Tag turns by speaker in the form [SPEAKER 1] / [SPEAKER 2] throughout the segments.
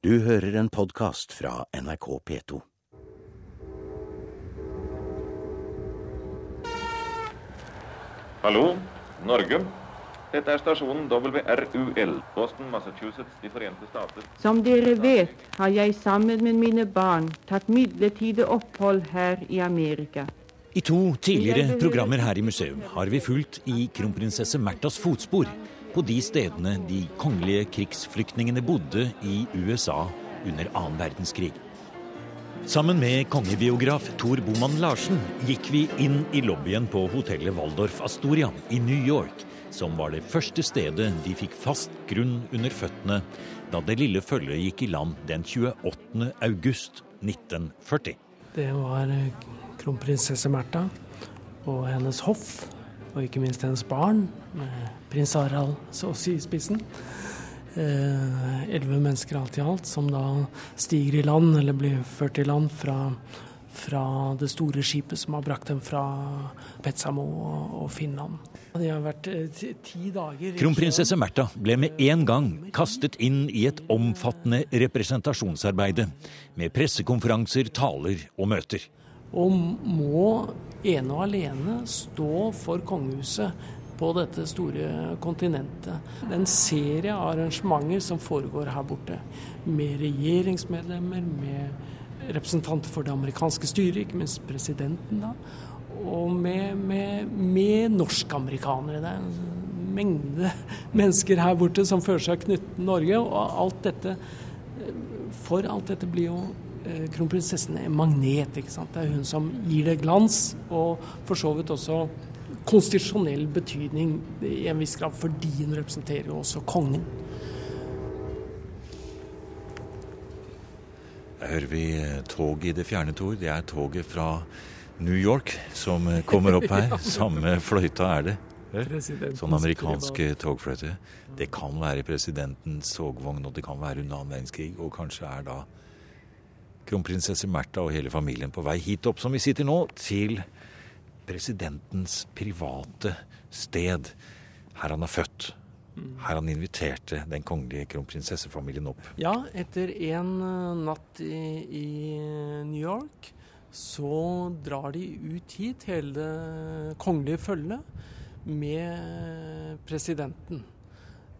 [SPEAKER 1] Du hører en podkast fra NRK P2.
[SPEAKER 2] Hallo, Norge. Dette er stasjonen WRUL, Boston, Massachusetts, De forente stater.
[SPEAKER 3] Som dere vet, har jeg sammen med mine barn tatt midlertidig opphold her i Amerika.
[SPEAKER 4] I to tidligere programmer her i museum har vi fulgt i kronprinsesse Märthas fotspor på de stedene de kongelige krigsflyktningene bodde i USA under annen verdenskrig. Sammen med kongebiograf Tor Boman Larsen gikk vi inn i lobbyen på hotellet Waldorf Astoria i New York som var det første stedet de fikk fast grunn under føttene da det lille følget gikk i land den 28. august 1940.
[SPEAKER 5] Det var kronprinsesse Märtha og hennes hoff, og ikke minst hennes barn, med prins Harald så i spissen. Eh, elleve eh, mennesker alt i alt, som da stiger i land, eller blir ført i land fra fra det store skipet som har brakt dem fra Petsamo og Finland. De har vært eh, ti dager
[SPEAKER 4] Kronprinsesse Märtha ble med en gang kastet inn i et omfattende representasjonsarbeide, med pressekonferanser, taler og møter.
[SPEAKER 5] Og må ene og alene stå for kongehuset på dette store kontinentet. Det er en serie av arrangementer som foregår her borte, med regjeringsmedlemmer, med representanter for det amerikanske styret, ikke minst presidenten, da. Og med, med, med norskamerikanere. Det er en mengde mennesker her borte som føler seg knyttet til Norge. Og alt dette For alt dette blir jo kronprinsessen en magnet. ikke sant? Det er hun som gir det glans, og for så vidt også konstitusjonell betydning i en viss grad, fordi hun representerer jo også kongen.
[SPEAKER 4] Der hører vi toget tog i det fjerne, Tor. Det er toget fra New York som eh, kommer opp her. Samme fløyta er det. Sånn amerikansk togfløyte. Det kan være presidentens togvogn, og det kan være under annen verdenskrig. Og kanskje er da kronprinsesse Märtha og hele familien på vei hit opp, som vi sitter nå, til presidentens private sted, her han er født her han inviterte den kongelige kronprinsessefamilien opp.
[SPEAKER 5] Ja, etter en eh, natt i, i, New York så drar de ut hit, hele det kongelige følget, med presidenten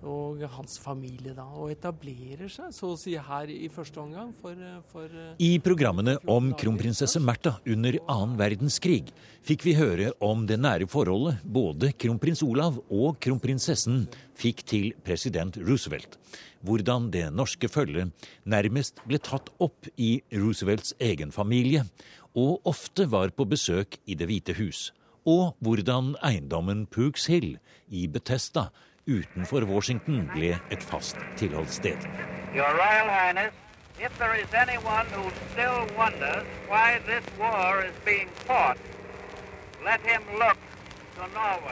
[SPEAKER 5] og hans familie, da, og etablerer seg så å si her i første omgang for, for
[SPEAKER 4] I programmene om kronprinsesse Märtha under annen verdenskrig fikk vi høre om det nære forholdet både kronprins Olav og kronprinsessen fikk til president Roosevelt. Hvordan det norske følget nærmest ble tatt opp i Roosevelts egen familie, og ofte var på besøk i Det hvite hus. Og hvordan eiendommen Pooks Hill i Betesta utenfor Washington ble et fast tilholdssted. Your Royal Highness, if there is anyone who still wonders why this war is being fought, let him look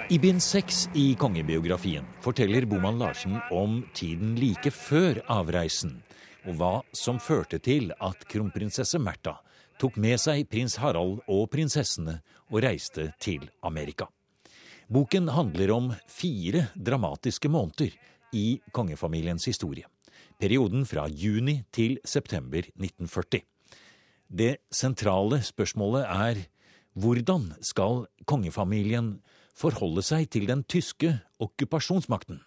[SPEAKER 4] i bind seks i kongebiografien forteller Boman Larsen om tiden like før avreisen, og hva som førte til at kronprinsesse Märtha tok med seg prins Harald og prinsessene og reiste til Amerika. Boken handler om fire dramatiske måneder i kongefamiliens historie. Perioden fra juni til september 1940. Det sentrale spørsmålet er hvordan skal kongefamilien forholde seg til den tyske okkupasjonsmakten?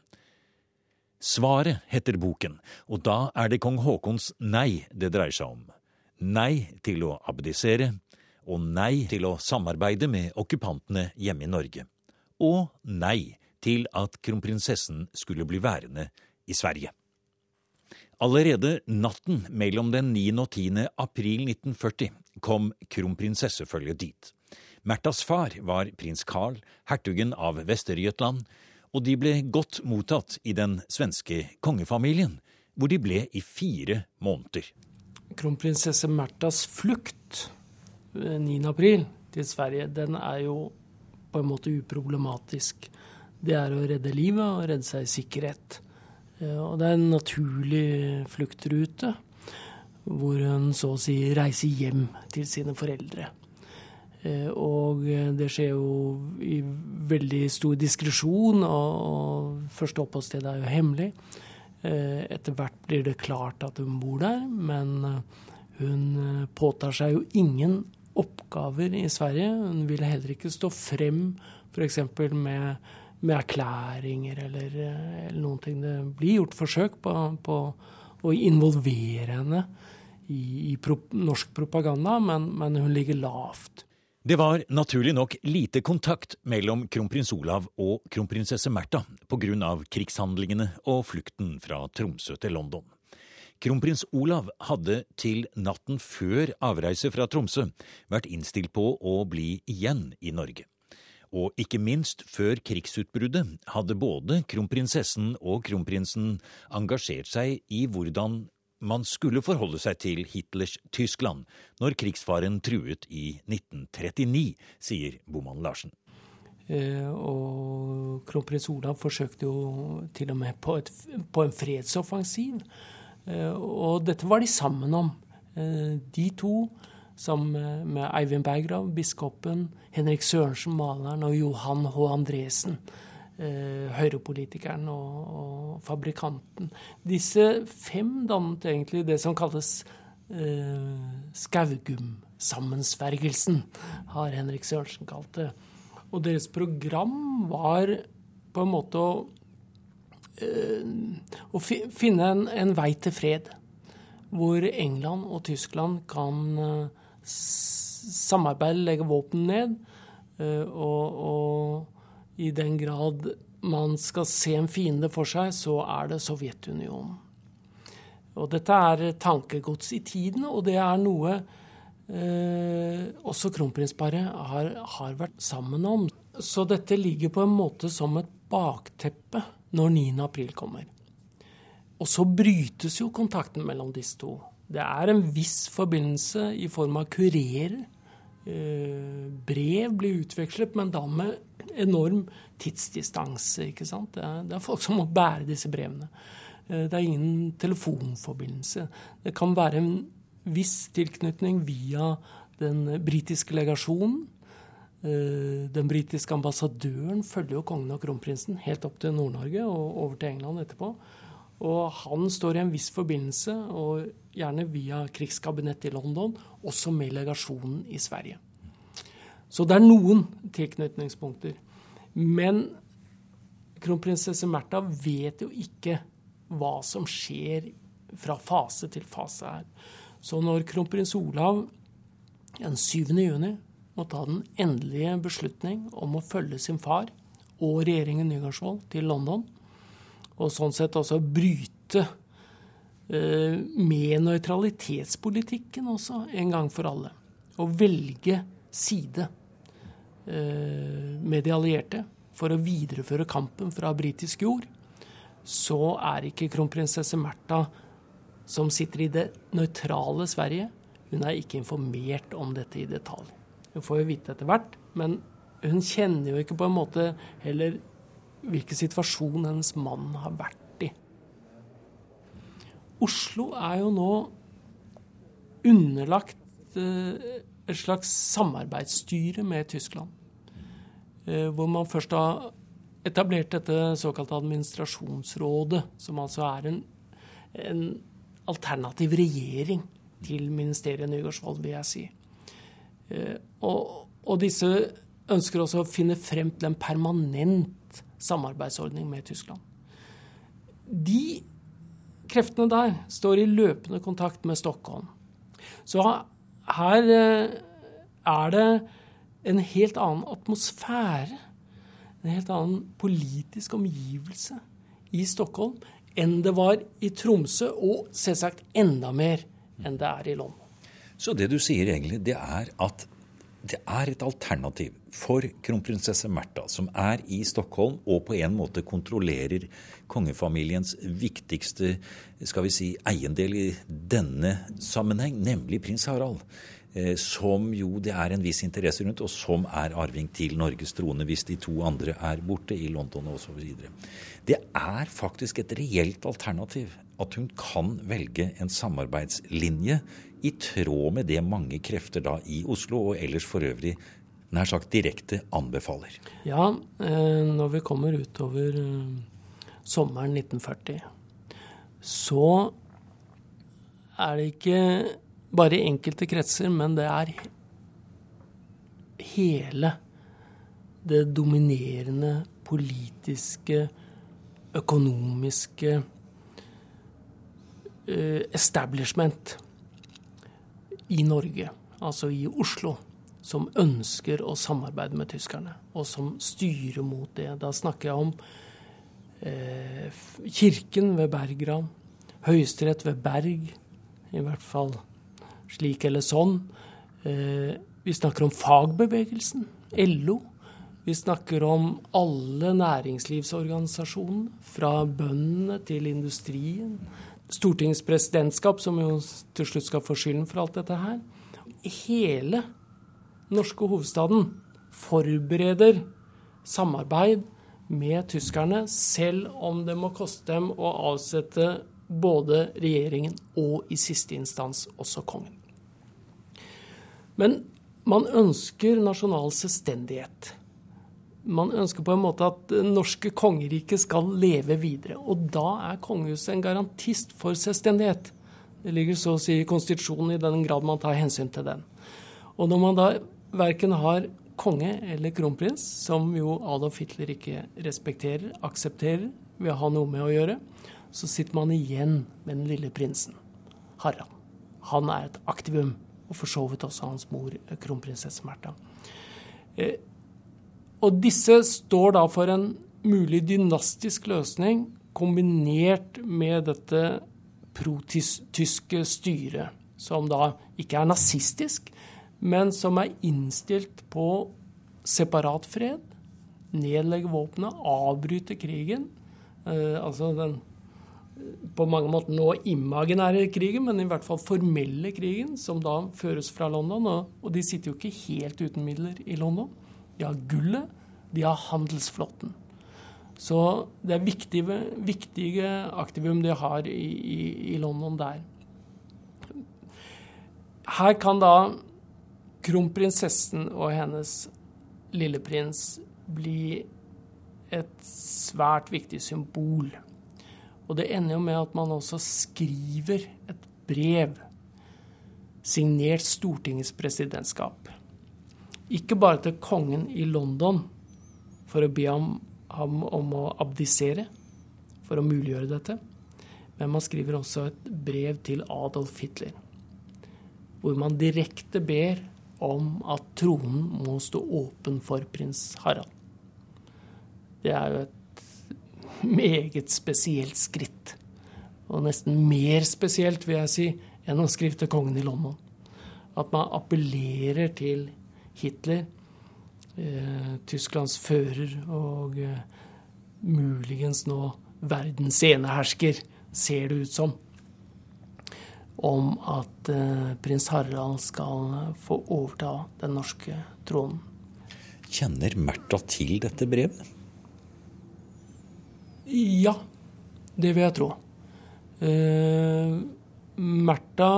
[SPEAKER 4] Svaret heter boken, og da er det kong Haakons nei det dreier seg om. Nei til å abdisere, og nei til å samarbeide med okkupantene hjemme i Norge og nei til at kronprinsessen skulle bli værende i Sverige. Allerede natten mellom den 9. og 10. april 1940 kom kronprinsessefølget dit. Märthas far var prins Carl, hertugen av Vestergötland, og de ble godt mottatt i den svenske kongefamilien, hvor de ble i fire måneder.
[SPEAKER 5] Kronprinsesse Märthas flukt 9. Eh, april til Sverige, den er jo på en måte uproblematisk. Det er å redde livet og redde seg i sikkerhet. Eh, og det er en naturlig fluktrute hvor hun så å si reiser hjem til sine foreldre. Eh, og det skjer jo i veldig stor diskresjon, og første oppholdssted er jo hemmelig. Etter hvert blir det klart at hun bor der, men hun påtar seg jo ingen oppgaver i Sverige. Hun ville heller ikke stå frem f.eks. Med, med erklæringer eller, eller, noen ting. Det blir gjort forsøk på, på å involvere henne i, i pro, norsk propaganda, men, men hun ligger lavt.
[SPEAKER 4] Det var naturlig nok lite kontakt mellom kronprins Olav og kronprinsesse Märtha pga. krigshandlingene og flukten fra Tromsø til London. Kronprins Olav hadde til natten før avreise fra Tromsø vært innstilt på å bli igjen i Norge. Og ikke minst før krigsutbruddet hadde både kronprinsessen og kronprinsen engasjert seg i hvordan man skulle forholde seg til Hitlers Tyskland når krigsfaren truet i 1939, sier Boman Larsen.
[SPEAKER 5] Eh, og kronprins Olav forsøkte jo til og med på, et, på en fredsoffensiv og dette var de sammen om. Eh, de to, sammen med Eivind Berggrav, biskopen, Henrik Sørensen, maleren, og Johan H. Andresen, eh, høyrepolitikeren og, og, fabrikanten. Disse fem dannet egentlig det som kalles eh, Skaugum-sammensvergelsen, har Henrik Sørensen kalt det. Og deres program var på en måte å Eh, å finne en, en, vei til fred. Hvor England og Tyskland kan eh, samarbeide, legge våpen ned. Eh, og, og, i den grad man skal se en fiende for seg, så er det Sovjetunionen. Og dette er tankegods i tiden, og det er noe eh, også kronprinsparet har, har vært sammen om. Så dette ligger på en måte som et bakteppe når 9. april kommer. Og så brytes jo kontakten mellom disse to. Det er en viss forbindelse i form av kurerer. Eh, brev blir utvekslet, men da med enorm tidsdistanse. ikke sant? Det er, folk som må bære disse brevene. Eh, det er ingen telefonforbindelse. Det kan være en viss tilknytning via den britiske legasjonen. Eh, den britiske ambassadøren følger jo kongen og kronprinsen helt opp til Nord-Norge og over til England etterpå. Og han står i en viss forbindelse, og gjerne via krigskabinettet i London, også med legasjonen i Sverige. Så det er noen tilknytningspunkter. Men kronprinsesse Märtha vet jo ikke hva som skjer fra fase til fase her. Så når kronprins Olav den 7. juni må ta den endelige beslutning om å følge sin far og regjeringen Nygaardsvold til London. Og sånn sett også bryte eh, med nøytralitetspolitikken også, en gang for alle. Og velge side eh, med de allierte for å videreføre kampen fra britisk jord. Så er ikke kronprinsesse Märtha, som sitter i det nøytrale Sverige, hun er ikke informert om dette i detalj. Hun får jo vite etter hvert, men hun kjenner jo ikke på en måte heller hvilken situasjon hennes mann har vært i. Oslo er jo nå underlagt eh, et slags samarbeidsstyre med Tyskland. Eh, hvor man først har etablert dette såkalte administrasjonsrådet, som altså er en, en alternativ regjering til ministeriet Nygaardsvold, vil jeg si. Eh, og, og, disse ønsker også å finne frem til en permanent samarbeidsordning med Tyskland. De kreftene der står i løpende kontakt med Stockholm. Så her eh, er det en helt annen atmosfære, en helt annen politisk omgivelse i Stockholm enn det var i Tromsø, og selvsagt enda mer enn det er i London.
[SPEAKER 4] Så det du sier egentlig, det er at det er et alternativ for kronprinsesse Märtha, som er i Stockholm og på en måte kontrollerer kongefamiliens viktigste skal vi si, eiendel i denne sammenheng, nemlig prins Harald. Eh, som jo det er en viss interesse rundt, og som er arving til Norges trone hvis de to andre er borte i London osv. Det er faktisk et reelt alternativ at hun kan velge en samarbeidslinje i tråd med det mange krefter da i Oslo, og ellers for øvrig nær sagt direkte anbefaler?
[SPEAKER 5] Ja, eh, når vi kommer utover eh, sommeren 1940, så er det ikke bare enkelte kretser, men det er hele det dominerende politiske, økonomiske uh, establishment i Norge, altså i Oslo, som ønsker å samarbeide med tyskerne, og som styrer mot det. Da snakker jeg om eh, kirken ved Bergram, Høyesterett ved Berg, i hvert fall slik eller sånn. Eh, vi snakker om fagbevegelsen, LO. Vi snakker om alle næringslivsorganisasjonene, fra bøndene til industrien. Stortingets presidentskap, som jo til slutt skal få skylden for alt dette her. Hele norske hovedstaden forbereder samarbeid med tyskerne, selv om det må koste dem å avsette både regjeringen og i siste instans også kongen. Men man ønsker nasjonal selvstendighet man ønsker på en måte at det norske kongeriket skal leve videre. Og da er kongehuset en garantist for selvstendighet. Det ligger så å si i konstitusjonen i den grad man tar hensyn til den. Og når man da verken har konge eller kronprins, som jo Adolf Hitler ikke respekterer, aksepterer, vil ha noe med å gjøre, så sitter man igjen med den lille prinsen, Harald. Han er et aktivum, og for så vidt også hans mor, kronprinsesse Märtha. Eh, og disse står da for en mulig dynastisk løsning kombinert med dette protyske styret, som da ikke er nazistisk, men som er innstilt på separat fred, nedlegge våpenet, avbryte krigen. Eh, altså den på mange måter nå imaginære krigen, men i hvert fall formelle krigen, som da føres fra London. Og, og de sitter jo ikke helt uten midler i London. De har gullet, de har handelsflåten. Så det er viktige, viktige aktivum de har i, i, i London der. Her kan da kronprinsessen og hennes lilleprins bli et svært viktig symbol. Og det ender jo med at man også skriver et brev signert Stortingets presidentskap. Ikke bare til kongen i London for å be ham, ham om å abdisere for å muliggjøre dette. Men man skriver også et brev til Adolf Hitler, hvor man direkte ber om at tronen må stå åpen for prins Harald. Det er jo et meget spesielt skritt. Og nesten mer spesielt, vil jeg si, enn å skrive til kongen i London. At man appellerer til Hitler, eh, Tysklands fører og eh, muligens nå verdens enehersker, ser det ut som, om at eh, prins Harald skal få overta den norske tronen.
[SPEAKER 4] Kjenner Märtha til dette brevet?
[SPEAKER 5] Ja, det vil jeg tro. Uh, Märtha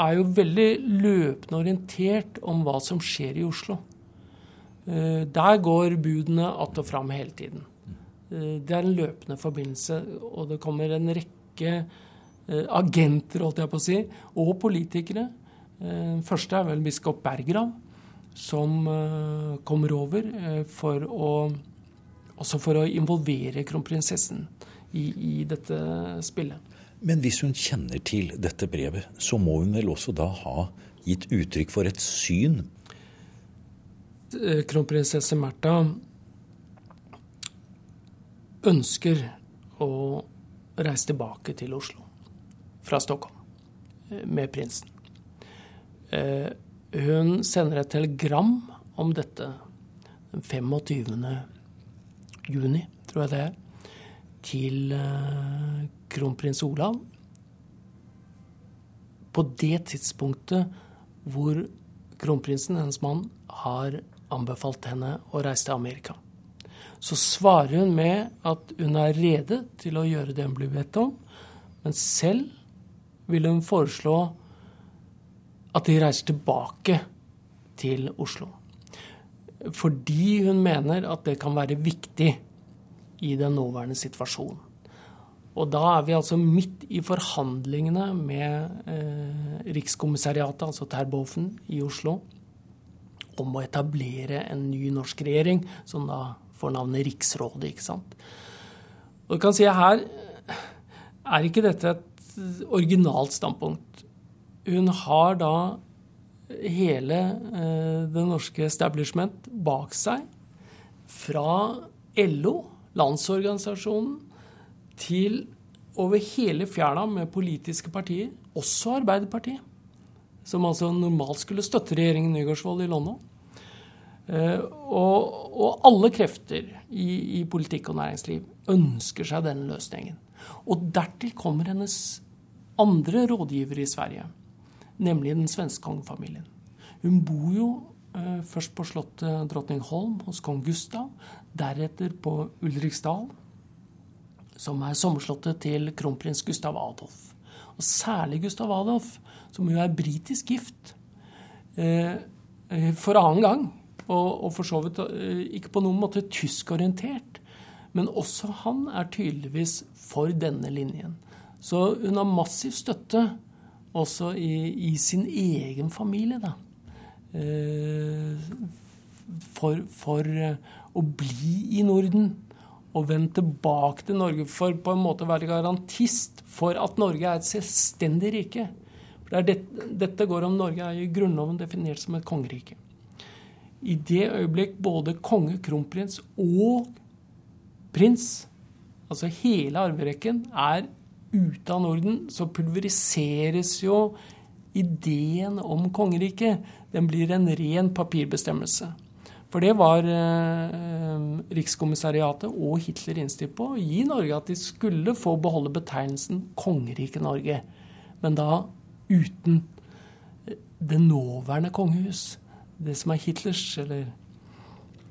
[SPEAKER 5] er jo veldig løpende orientert om hva som skjer i Oslo. Uh, der går budene att og fram hele tiden. Uh, det er en løpende forbindelse, og det kommer en rekke agenter, holdt jeg på å si, og politikere. Den første er vel biskop Bergrav, som kommer over for å også for å involvere kronprinsessen i, i dette spillet.
[SPEAKER 4] Men hvis hun kjenner til dette brevet, så må hun vel også da ha gitt uttrykk for et syn?
[SPEAKER 5] Eh, kronprinsesse Märtha ønsker å reise tilbake til Oslo fra Stockholm eh, med prinsen. Eh, hun sender et telegram om dette den 25 juni, tror jeg det er, til uh, kronprins Olav. På det tidspunktet hvor kronprinsen, hennes mann, har anbefalt henne å reise til Amerika. Så svarer hun med at hun er rede til å gjøre det hun blir bedt om, men selv vil hun foreslå at de reiser tilbake til Oslo fordi hun mener at det kan være viktig i den nåværende situasjonen. Og da er vi altså midt i forhandlingene med eh, Rikskommissariatet, altså Terboven i Oslo, om å etablere en ny norsk regjering, som da får navnet Riksrådet. ikke sant? Og du kan si her er ikke dette et originalt standpunkt. Hun har da hele eh, det norske establishment bak seg. Fra LO, Landsorganisasjonen, til over hele fjæra med politiske partier, også Arbeiderpartiet, som altså normalt skulle støtte regjeringen Nygaardsvold i London. Eh, og, og, alle krefter i, i, politikk og næringsliv ønsker seg denne løsningen. Og dertil kommer hennes andre rådgiver i Sverige, nemlig den svenske kongefamilien. Hun bor jo først på slottet Drottningholm hos kong Gustav, deretter på Ulriksdal, som er sommerslottet til kronprins Gustav Adolf. Og særlig Gustav Adolf, som jo er britisk gift eh, eh, for annen gang, og, for så vidt eh, ikke på noen måte tyskorientert. Men også han er tydeligvis for denne linjen. Så hun har massiv støtte også i, i sin egen familie, da. Eh, for, for eh, å bli i Norden og vende tilbake til Norge for på en måte å være garantist for at Norge er et selvstendig rike. For det det, dette går om Norge er i Grunnloven definert som et kongerike. I det øyeblikk både konge, kronprins og prins, altså hele arverekken, er ute av Norden, så pulveriseres jo ideen om kongeriket. Den blir en ren papirbestemmelse. For det var eh, Rikskommissariatet og Hitler innstilt på å gi Norge at de skulle få beholde betegnelsen Kongeriket Norge. Men da uten eh, det nåværende kongehus. Det som er Hitlers, eller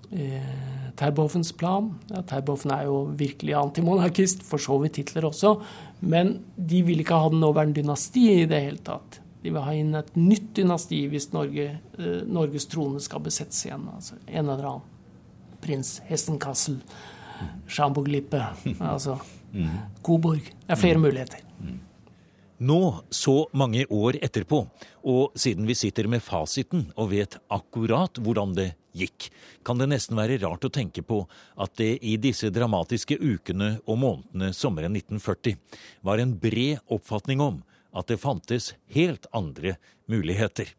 [SPEAKER 5] eh, Terboffens plan. Ja, Terboven er jo virkelig antimonarkist, for så vidt Hitler også. Men de vil ikke ha den nåværende dynastiet i det hele tatt. De vil ha inn et nytt dynasti hvis Norge, eh, Norges trone skal besettes igjen. Altså en eller annen prins Hestenkassel, Schamburg-Lippe, altså Coburg. Det er flere muligheter.
[SPEAKER 4] Nå, så mange år etterpå, og siden vi sitter med fasiten og vet akkurat hvordan det gikk, kan det nesten være rart å tenke på at det i disse dramatiske ukene og månedene sommeren 1940 var en bred oppfatning om at det fantes helt andre muligheter.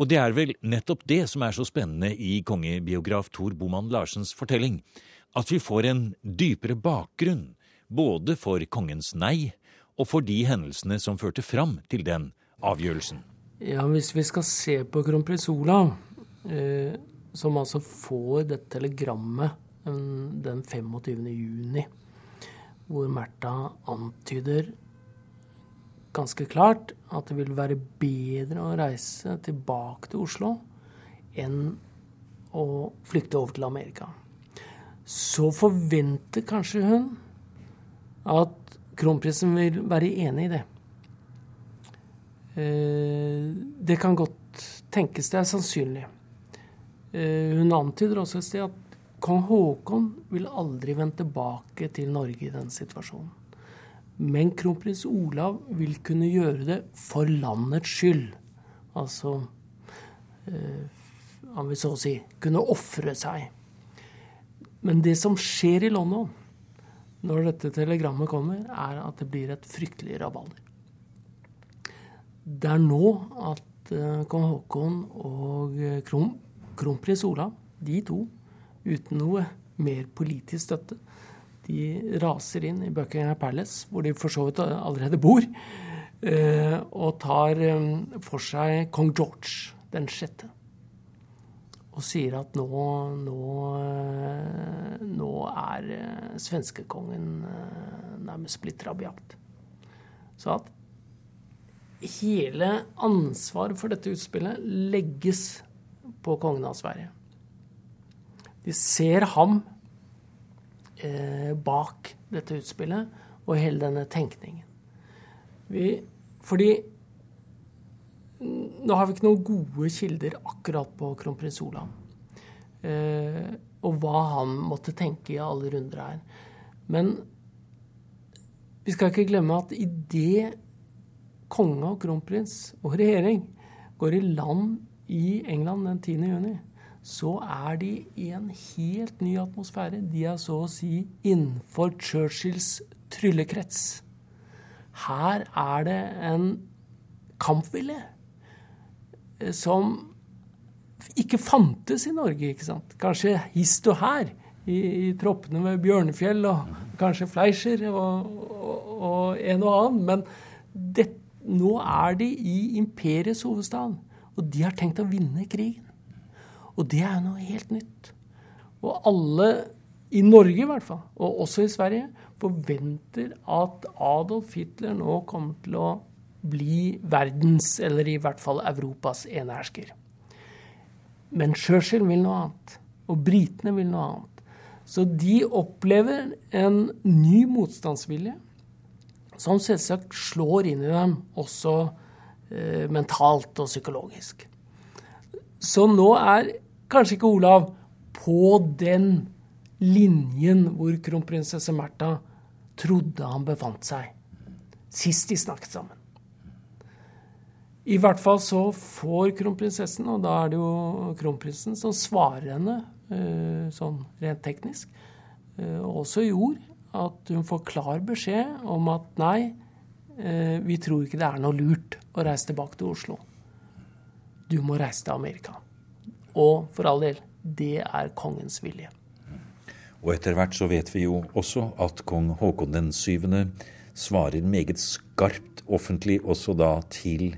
[SPEAKER 4] Og det er vel nettopp det som er så spennende i kongebiograf Tor Boman Larsens fortelling, at vi får en dypere bakgrunn både for kongens nei og for de hendelsene som førte fram til den avgjørelsen.
[SPEAKER 5] Ja, Hvis vi skal se på kronprins Olav, eh, som altså får dette telegrammet den 25. juni, hvor Märtha antyder ganske klart at det vil være bedre å reise tilbake til Oslo enn å flykte over til Amerika. Så forventer kanskje hun at kronprinsen vil være enig i det. Eh, det kan godt tenkes det er sannsynlig. Eh, hun antyder også et sted at kong Haakon vil aldri vende tilbake til Norge i den situasjonen. Men kronprins Olav vil kunne gjøre det for landets skyld. Altså eh, Han vil så å si kunne ofre seg. Men det som skjer i London når dette telegrammet kommer, er at det blir et fryktelig rabalder. Det er nå at eh, kong Haakon og eh, kron, kronprins Olav, de to, uten noe mer politisk støtte, de raser inn i Buckingham Palace, hvor de for så vidt allerede bor, eh, og tar eh, for seg kong George den sjette. Og sier at nå, nå, eh, nå er svenskekongen nærmest blitt rabiat. Så at hele ansvaret for dette utspillet legges på kongen av Sverige. De ser ham eh, bak dette utspillet og hele denne tenkningen. Vi, fordi nå har vi ikke noen gode kilder akkurat på kronprins Olav. Eh, og hva han måtte tenke i alle runder her. Men vi skal ikke glemme at idet konge og kronprins og regjering går i land i England den 10. juni, så er de i en helt ny atmosfære. De er så å si innenfor Churchills tryllekrets. Her er det en kampvilje som ikke fantes i Norge. ikke sant? Kanskje hist og her i, i troppene ved Bjørnefjell og kanskje Fleischer og, og, og en og annen. Men det, nå er de i imperiets hovedstad, og de har tenkt å vinne krigen. Og det er jo noe helt nytt. Og alle, i Norge i hvert fall, og også i Sverige, forventer at Adolf Hitler nå kommer til å bli verdens, eller i hvert fall Europas, enehersker. Men Churchill vil noe annet. Og britene vil noe annet. Så de opplever en ny motstandsvilje som selvsagt slår inn i dem også eh, mentalt og psykologisk. Så nå er kanskje ikke Olav på den linjen hvor kronprinsesse Märtha trodde han befant seg sist de snakket sammen. I hvert fall så får kronprinsessen, og da er det jo kronprinsen som svarer henne eh, sånn rent teknisk, eh, også i ord, at hun får klar beskjed om at nei, eh, vi tror ikke det er noe lurt å reise tilbake til Oslo. Du må reise til Amerika. Og for all del, det er kongens vilje.
[SPEAKER 4] Og etter hvert så vet vi jo også at kong Haakon den syvende svarer meget skarpt offentlig også da til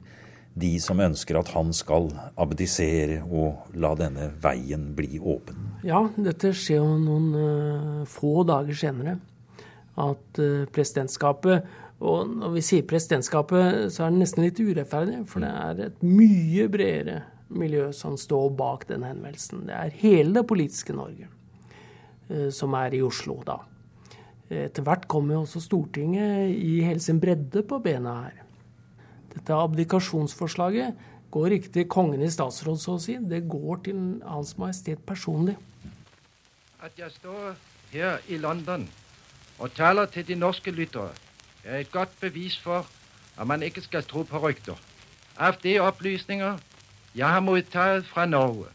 [SPEAKER 4] de som ønsker at han skal abdisere og la denne veien bli åpen.
[SPEAKER 5] Ja, dette skjer jo noen uh, få dager senere. At uh, presidentskapet Og når vi sier presidentskapet, så er det nesten litt urettferdig, for det er et mye bredere miljø som står bak denne henvendelsen. Det er hele det politiske Norge uh, som er i Oslo da. Etter hvert kommer også Stortinget i hele sin bredde på bena her. Dette abdikasjonsforslaget går ikke til kongen i statsråd, så å si. Det går til Hans Majestet personlig.
[SPEAKER 6] At jeg står her i London og taler til de norske lyttere, er et godt bevis for at man ikke skal tro på rykter. Av de opplysninger jeg har mottatt fra Norge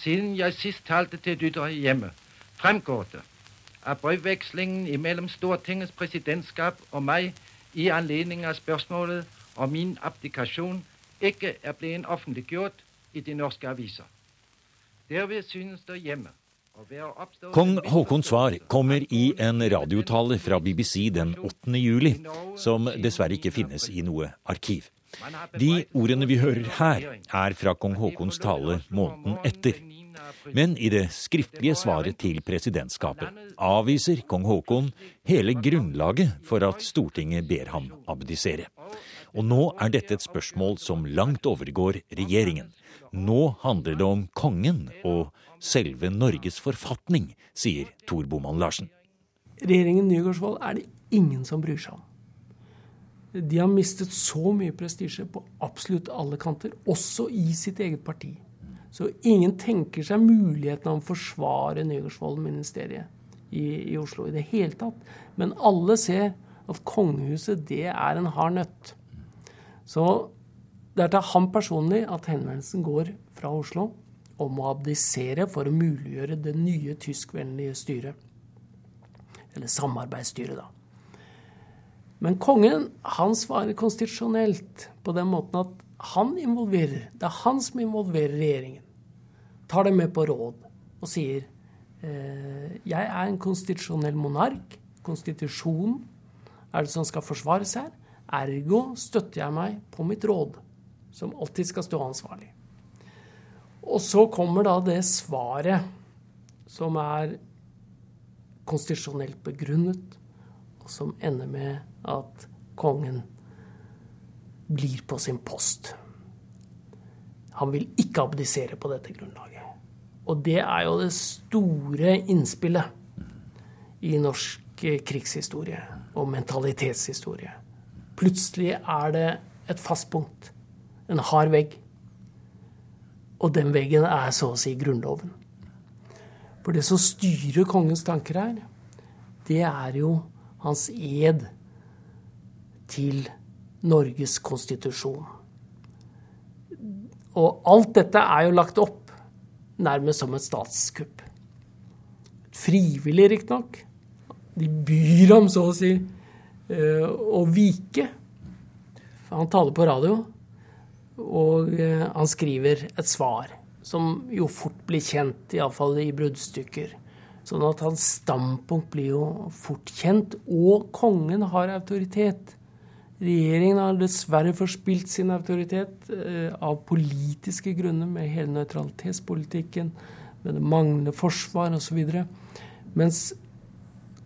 [SPEAKER 6] siden jeg sist talte til lyttere hjemme, fremgår det at brevvekslingen mellom Stortingets presidentskap og meg i anledning av spørsmålet om min abdikasjon ikke er blitt offentliggjort i de norske aviser. Derved synes det hjemme
[SPEAKER 4] Kong Haakons svar kommer i en radiotale fra BBC den 8. juli, som dessverre ikke finnes i noe arkiv. De ordene vi hører her, er fra kong Haakons tale måneden etter. Men i det skriftlige svaret til presidentskapet avviser kong Haakon hele grunnlaget for at Stortinget ber ham abdisere. Og nå er dette et spørsmål som langt overgår regjeringen. Nå handler det om kongen og selve Norges forfatning, sier Tor Boman Larsen.
[SPEAKER 5] Regjeringen Nygaardsvold er det ingen som bryr seg om. De har mistet så mye prestisje på absolutt alle kanter, også i sitt eget parti. Så ingen tenker seg muligheten av å forsvare Nygaardsvold-ministeriet i, i Oslo i det hele tatt. Men alle ser at kongehuset, det er en hard nøtt. Så det er til ham personlig at henvendelsen går fra Oslo om å abdisere for å muliggjøre det nye tyskvennlige styret. Eller samarbeidsstyret, da. Men kongen han svarer konstitusjonelt på den måten at han involverer. Det er han som involverer regjeringen. Tar dem med på råd og sier eh, jeg er en konstitusjonell monark. Konstitusjonen er det som skal forsvares her. Ergo støtter jeg meg på mitt råd, som alltid skal stå ansvarlig. Og så kommer da det svaret som er konstitusjonelt begrunnet, og som ender med at kongen blir på sin post. Han vil ikke abdisere på dette grunnlaget. Og det er jo det store innspillet i norsk krigshistorie og mentalitetshistorie. Plutselig er det et fast punkt. En hard vegg. Og den veggen er så å si Grunnloven. For det som styrer kongens tanker her, det er jo hans ed til Norges konstitusjon. Og alt dette er jo lagt opp nærmest som et statskupp. Frivillig, riktignok. De byr ham, så å si, eh, å vike. Han taler på radio, og eh, han skriver et svar som jo fort blir kjent, iallfall i bruddstykker. Sånn at hans standpunkt blir jo fort kjent, og kongen har autoritet. Regjeringen har dessverre forspilt sin autoritet eh, av politiske grunner, med hele nøytralitetspolitikken, med det manglende forsvar osv. Mens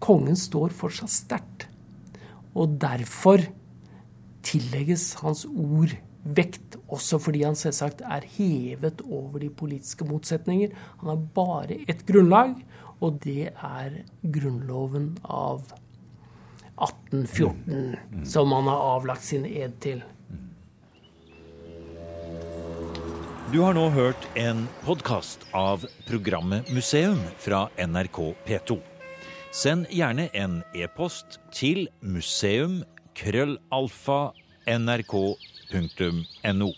[SPEAKER 5] kongen står fortsatt sterkt. Og derfor tillegges hans ord vekt, også fordi han selvsagt er hevet over de politiske motsetninger. Han har bare ett grunnlag, og det er Grunnloven av 1814, som han har avlagt sin ed til.
[SPEAKER 4] Du har nå hørt en podkast av programmet Museum fra NRK P2. Send gjerne en e-post til museum krøllalfa nrk.no.